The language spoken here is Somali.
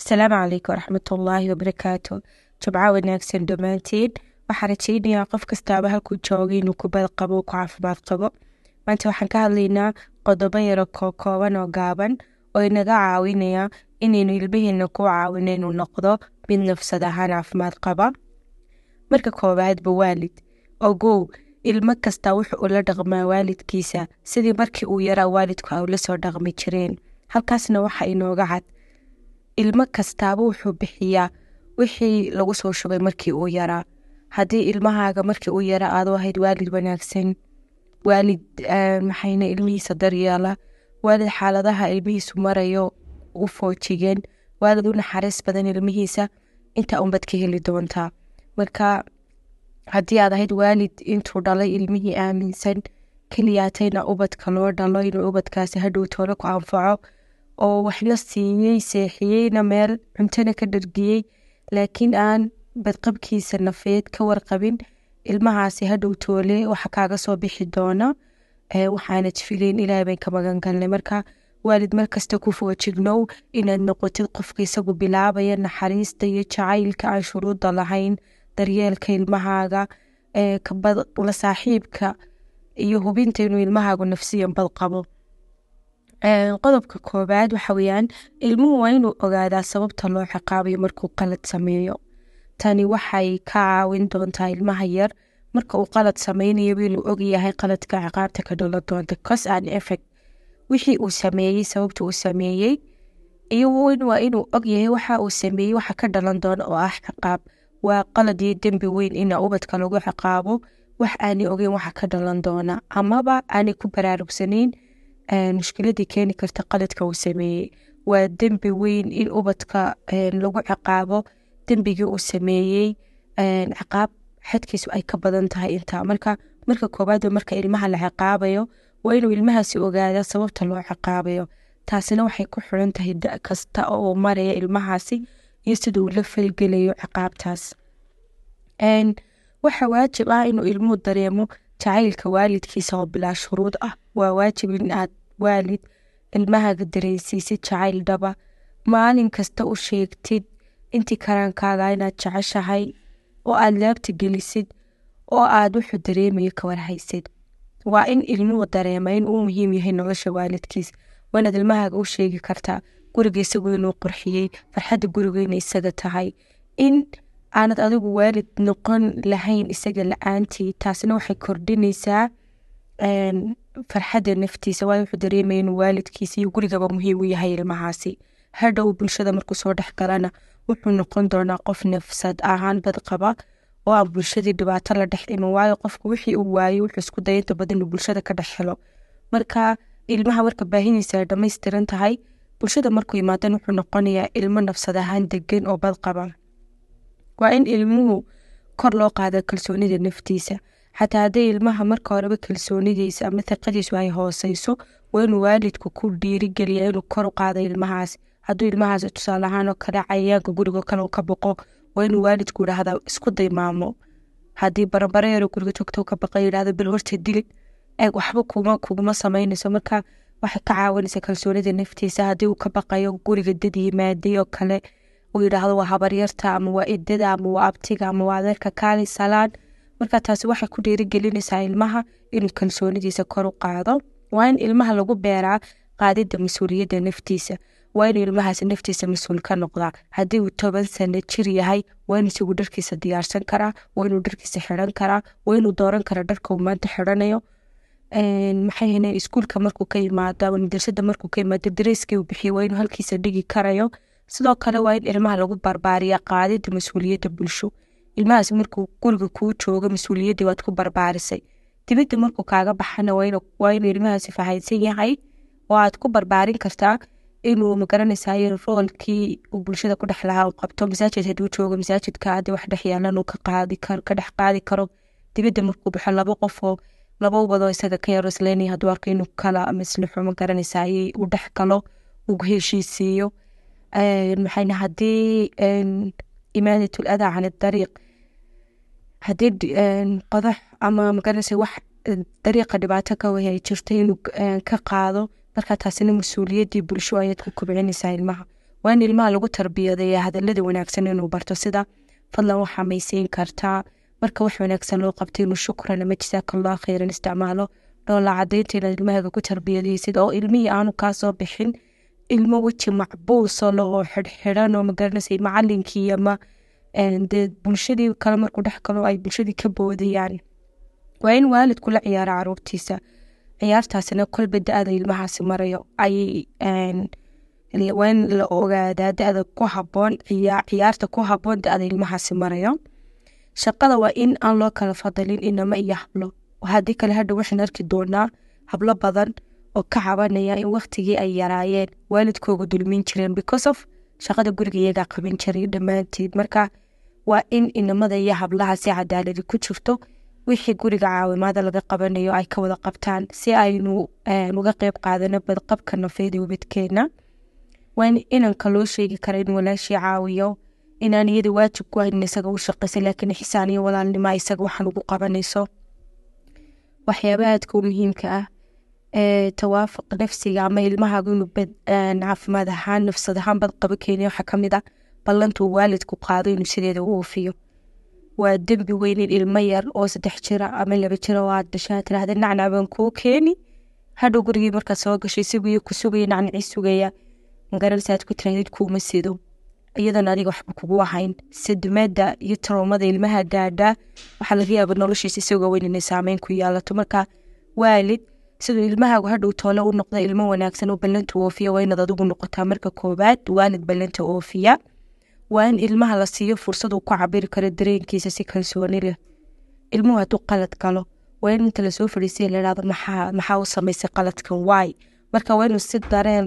asalaamu calaykum waraxmatullaahi wabarakaatu jimco wanaagsan dhammaantiin waxaan rajeynayaa qof kastaaba halkuu joogay inuu kubad qabo ku caafimaad qabo. Maanta waxaan ka hadlaynaa qodobo yaro kookooban oo gaaban oo inaga caawinaya inaynu ilmihiina ku caawino inuu noqdo mid nafsad ahaan caafimaad qaba. Marka koowaadba waalid. Ogow ilmo kasta wuxuu ula dhaqmaa waalidkiisa. Sidii markii uu yaraa waalidku ay ula soo dhaqmi jireen. Halkaasna waxa inooga cad ilmo kastaaba wuxuu bixiyaa wixii lagu soo shubay markii uu yaraa haddii ilmahaaga markii uu yaraa aad u ahayd waalid wanaagsan waalid maxayna ilmihiisa daryeela waalid xaaladaha ilmihiisu marayo u foojigan waalid u naxariis badan ilmihiisa intaa unbad ka heli doontaa. Marka haddii aad ahayd waalid intuu dhalay ilmihii aaminsan keliyaatayna ubadka loo dhalo inuu ubadkaasi hadhow toolo ku anfaco oo waxna siiyey seexiyeyna meel cuntona ka dhargiyey laakiin aan badqabkiisa nafeed ka warqabin ilmahaasi hadhow toole waxa kaaga soo bixi doona waxaana jifileyn ilaahay bayn ka magan galnay. Marka waalid markasta ku foojignow inaad noqotid qofka isagu bilaabaya naxariista iyo jacaylka aan shuruudda lahayn daryeelka ilmahaaga la saaxiibka iyo hubinta inuu ilmahaagu nafsiyan bad qabo qodobka koobaad waxa weyaan ilmuhu waa inuu ogaadaa sababta loo ciqaabayo markuu qalad sameeyo. Tani waxay ka caawin doontaa ilmaha yar marka uu qalad sameynayaba inuu ogyahay qaladka ciqaabta ka dhalan doonta cos an effect wixii uu sameeyey sababta uu sameeyey iyo waa inuu ogyahay waxa uu sameeyey waxa ka dhalan doona oo ah ciqaab. Waa qalad iyo dembi weyn ina ubadka lagu ciqaabo wax aanay ogeyn waxa ka dhalan doona. Amaba aanay ku baraarugsanayn mushkiladii keeni karta qaladka uu sameeyey. Waa dembi weyn in ubadka lagu ciqaabo dembigii uu sameeyey. Ciqaab xadkiisu ay ka badan tahay intaa marka marka koobaad marka ilmaha la ciqaabayo waa inuu ilmahaasi ogaada sababta loo ciqaabayo. Taasina waxay ku xiran tahay da kasta oo maraya ilmahaasi iyo sida uu la falgelayo ciqaabtaas. Waxa waajib ah inuu ilmuhu dareemo jacaylka waalidkiisa oo bilaa shuruud ah. Waa waajib in aad waalid ilmahaaga dareensiisid jacayl dhaba. Maalin kasta u sheegtid intii karaankaaga inaad jeceshahay oo aad laabta gelisid oo aad wuxuu dareemayo ka warhaysid waa in ilmuhu dareema in uu muhiim yahay nolosha waalidkiis waa inaad ilmahaaga u sheegi kartaa guriga isagu inuu qurxiyey farxadda guriga inay isaga tahay. In aanad adigu waalid noqon lahayn isaga la'aantii taasina waxay kordhinaysaa farxadda naftiisa waayo wuxuu dareemaya inuu waalidkiisa iyo gurigaba muhiim u yahay ilmahaasi. Hadhow bulshada markuu soo dhex galana wuxuu noqon doonaa qof nafsad ahaan badqaba oo aan bulshadii dhibaato la dhex iman waayo qofku wixii uu waayey wuxuu isku daya inta badan inuu bulshada ka dhex helo. Marka ilmaha marka baahinaysa ay dhammaystiran tahay bulshada markuu imaadan wuxuu noqonayaa ilmo nafsad ahaan degan oo badqaba. Waa in ilmuhu kor loo qaada kalsoonida naftiisa xataa hadday ilmaha marka horeba kalsoonidiisa ama hiqadiisu ay hooseyso waa inuu waalidku ku dhiirigeliya inuu kor u qaada ilmahaas. Hadduu ilmahaas tusaale ahaan oo kale cayayaanka gurigo kale ka boqo waa inuu waalidku idhaahda isku daymaamo. Haddii barabare yaro guriga joogto ka baqa yidhahdo bil horta dili eeg waxba kuma kuguma sameynayso marka waxay ka caawinaysa kalsoonida naftiisa haddii uu ka baqayo guriga dad yimaaday oo kale. Uu yidhaahdo waa habaryarta ama waa idada ama waa abtiga ama waa adeerka kaali salaan marka taasi waxay ku dhiirigelinaysaa ilmaha inuu kalsoonidiisa kor u qaado waa in ilmaha lagu beeraa qaadida mas'uuliyadda naftiisa waa inuu ilmahaasi naftiisa mas'uul ka noqdaa haddii uu toban sano jir yahay waa inuu isagu dharkiisa diyaarsan karaa waa inuu dharkiisa xiran karaa waa inuu dooran karaa dharka uu maanta xiranayo. Maxay iskuulka markuu ka yimaado madrasada markuu ka yimaado dareyskii uu bixiyo waa inuu halkiisa dhigi karayo. Sidoo kale waa in ilmaha lagu barbaariya qaadida mas'uuliyadda bulsho ilmahaas markuu guriga kuu joogo mas'uuliyaddii waad ku barbaarisay dibadda markuu kaaga baxana waa inuu ilmahaasi fahaysan yahay oo aad ku barbaarin kartaa inuu magaranaysayo roolkii uu bulshada ku dhex lahaa uu qabto masaajid hadduu joogo masaajidka haddii wax dhex yaalan uu ka dhex qaadi karo dibadda markuu baxo laba qofoo laba ubadoo isaga ka yaro isleynaya hadduu arko inuu kala maslixo magaranaysaye uu dhex galo uu heshiisiiyo maxayna haddii imaadatul adaa can dariiq haddii qodax ama magaranaysa wax dariiqa dhibaato ka way ay jirto inuu ka qaado marka taasina mas'uuliyaddii bulsho ayaad ku kobcinaysaa ilmaha. Waa ilmaha lagu tarbiyadeeya hadalada wanaagsan inuu barto sida fadlan waxaa maysiin kartaa marka wax wanaagsan loo qabtay inuu shukran ama jasaakallah khayran isticmaalo dhoola cadaynta inaad ilmahaaga ku tarbiyadaysid oo ilmihii aanu kaasoo bixin ilmo weji macbuuso le oo xidhxidhan oo magaranaysa macalinkii ama dee bulshadii kale markuu dhex galo ay bulshadii ka boodayaan waa in waalidku la ciyaara caruurtiisa. Ciyaartaasina kolba da-da ilmahaasi marayo. Ay waa in la ogaadaa da-da ku haboon ciyaarta ku haboon da-da ilmahaasi marayo. Shaqada waa in aan loo kala fadalin inama iyo hablo. Haddii kale hadha waxaan arki doonaa hablo badan oo ka cabanaya in waktigii ay yaraayeen waalidkooga dulmin jireen because of shaqada guriga iyagaa qaban jiray dhammaanteed marka waa in inamada iyo hablaha si cadaaladi ku jirto wixii guriga caawimaada laga qabanayo ay ka wada qabtaan si aynu uga qeyb qaadano badqabka nafeed ee ubadkeena. Waa in inanka loo sheegi kara in walaashii caawiyo inaan iyada waajib ku hayn isaga u shaqaysa laakiin xisaan iyo walaalnima isaga waxaan ugu qabanayso. Waxyaabaha aadka u muhiimka ah tawaafuq nafsiga ama ilmahaagu inuu caafimaad ahaan nafsad ahaan badqabo keeniya waxaa ka mid ah ballantuu waalidku qaado inuu sideeda u oofiyo waa dembi weyn in ilmo yar oo saddex jira ama laba jira oo aad dhashaa tirahda nacnaa baan kuu keeni hadhow gurigii markaad soo gasho isaguyo ku sugaya nacnacii sugaya. Magaranaysa aad ku tirahdid kuuma sido. Iyadan adiga waxba kugu ahayn. Sadumada iyo taroomada ilmaha gaadhaa waxaa laga yaaba noloshiisa isagoo weyn inay saameyn ku yaalato marka waalid siduu ilmahaagu hadhow toole u noqda ilmo wanaagsan oo ballanta oofiya waa inaad adigu noqotaa marka koobaad waalid ballanta oofiya. Waa in ilmaha la siiyo fursad uu ku cabiri karo dareenkiisa si kalsooni leh. Ilmuhu hadduu qalad galo waa in inta la soo fadhiisiya lahahdo maxaa maxaa u samaysay qaladkan? Waay marka waa inuu si dareen